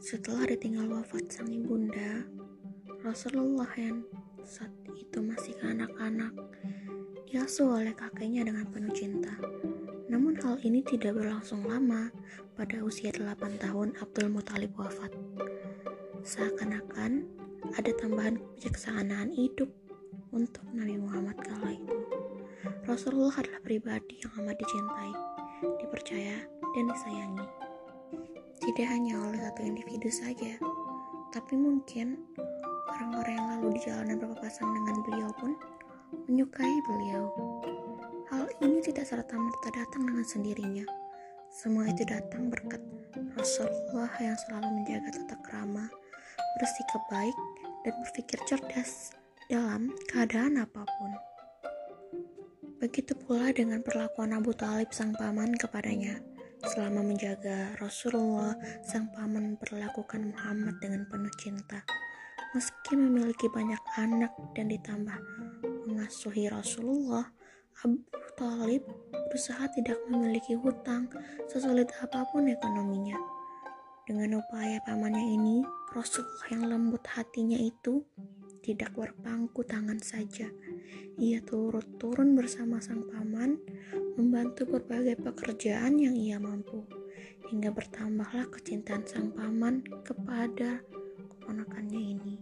Setelah ditinggal wafat sang ibunda, Rasulullah yang saat itu masih kanak-kanak diasuh oleh kakeknya dengan penuh cinta. Namun hal ini tidak berlangsung lama. Pada usia 8 tahun Abdul Muthalib wafat. Seakan-akan ada tambahan kebijaksanaan hidup untuk Nabi Muhammad kala itu. Rasulullah adalah pribadi yang amat dicintai, dipercaya, dan disayangi. Tidak hanya oleh satu individu saja, tapi mungkin orang-orang yang lalu di jalanan berpapasan dengan beliau pun menyukai beliau. Hal ini tidak serta-merta datang dengan sendirinya. Semua itu datang berkat Rasulullah yang selalu menjaga tata krama, bersikap baik, dan berpikir cerdas dalam keadaan apa pun. Begitu pula dengan perlakuan Abu Talib sang paman kepadanya. Selama menjaga Rasulullah, sang paman memperlakukan Muhammad dengan penuh cinta. Meski memiliki banyak anak dan ditambah mengasuhi Rasulullah, Abu Talib berusaha tidak memiliki hutang sesulit apa pun ekonominya. Dengan upaya pamannya ini, Rasulullah yang lembut hatinya itu tidak berpangku tangan saja. Ia turut turun bersama sang paman, membantu berbagai pekerjaan yang ia mampu, hingga bertambahlah kecintaan sang paman kepada keponakannya ini.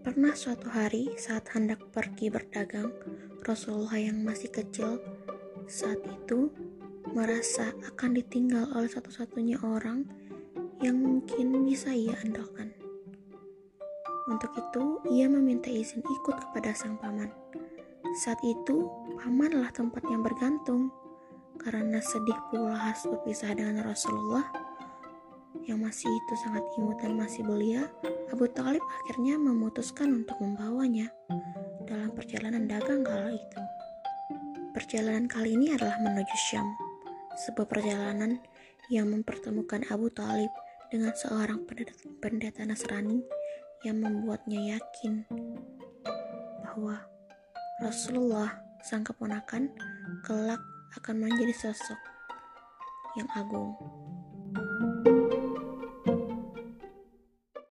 Pernah suatu hari saat hendak pergi berdagang, Rasulullah yang masih kecil saat itu merasa akan ditinggal oleh satu-satunya orang yang mungkin bisa ia andalkan. Untuk itu, ia meminta izin ikut kepada sang paman. Saat itu, pamanlah tempat yang bergantung. Karena sedih pula harus berpisah dengan Rasulullah, yang masih itu sangat imut dan masih belia, Abu Talib akhirnya memutuskan untuk membawanya dalam perjalanan dagang kala itu. Perjalanan kali ini adalah menuju Syam, sebuah perjalanan yang mempertemukan Abu Talib dengan seorang pendeta Nasrani yang membuatnya yakin bahwa Rasulullah sang keponakan kelak akan menjadi sosok yang agung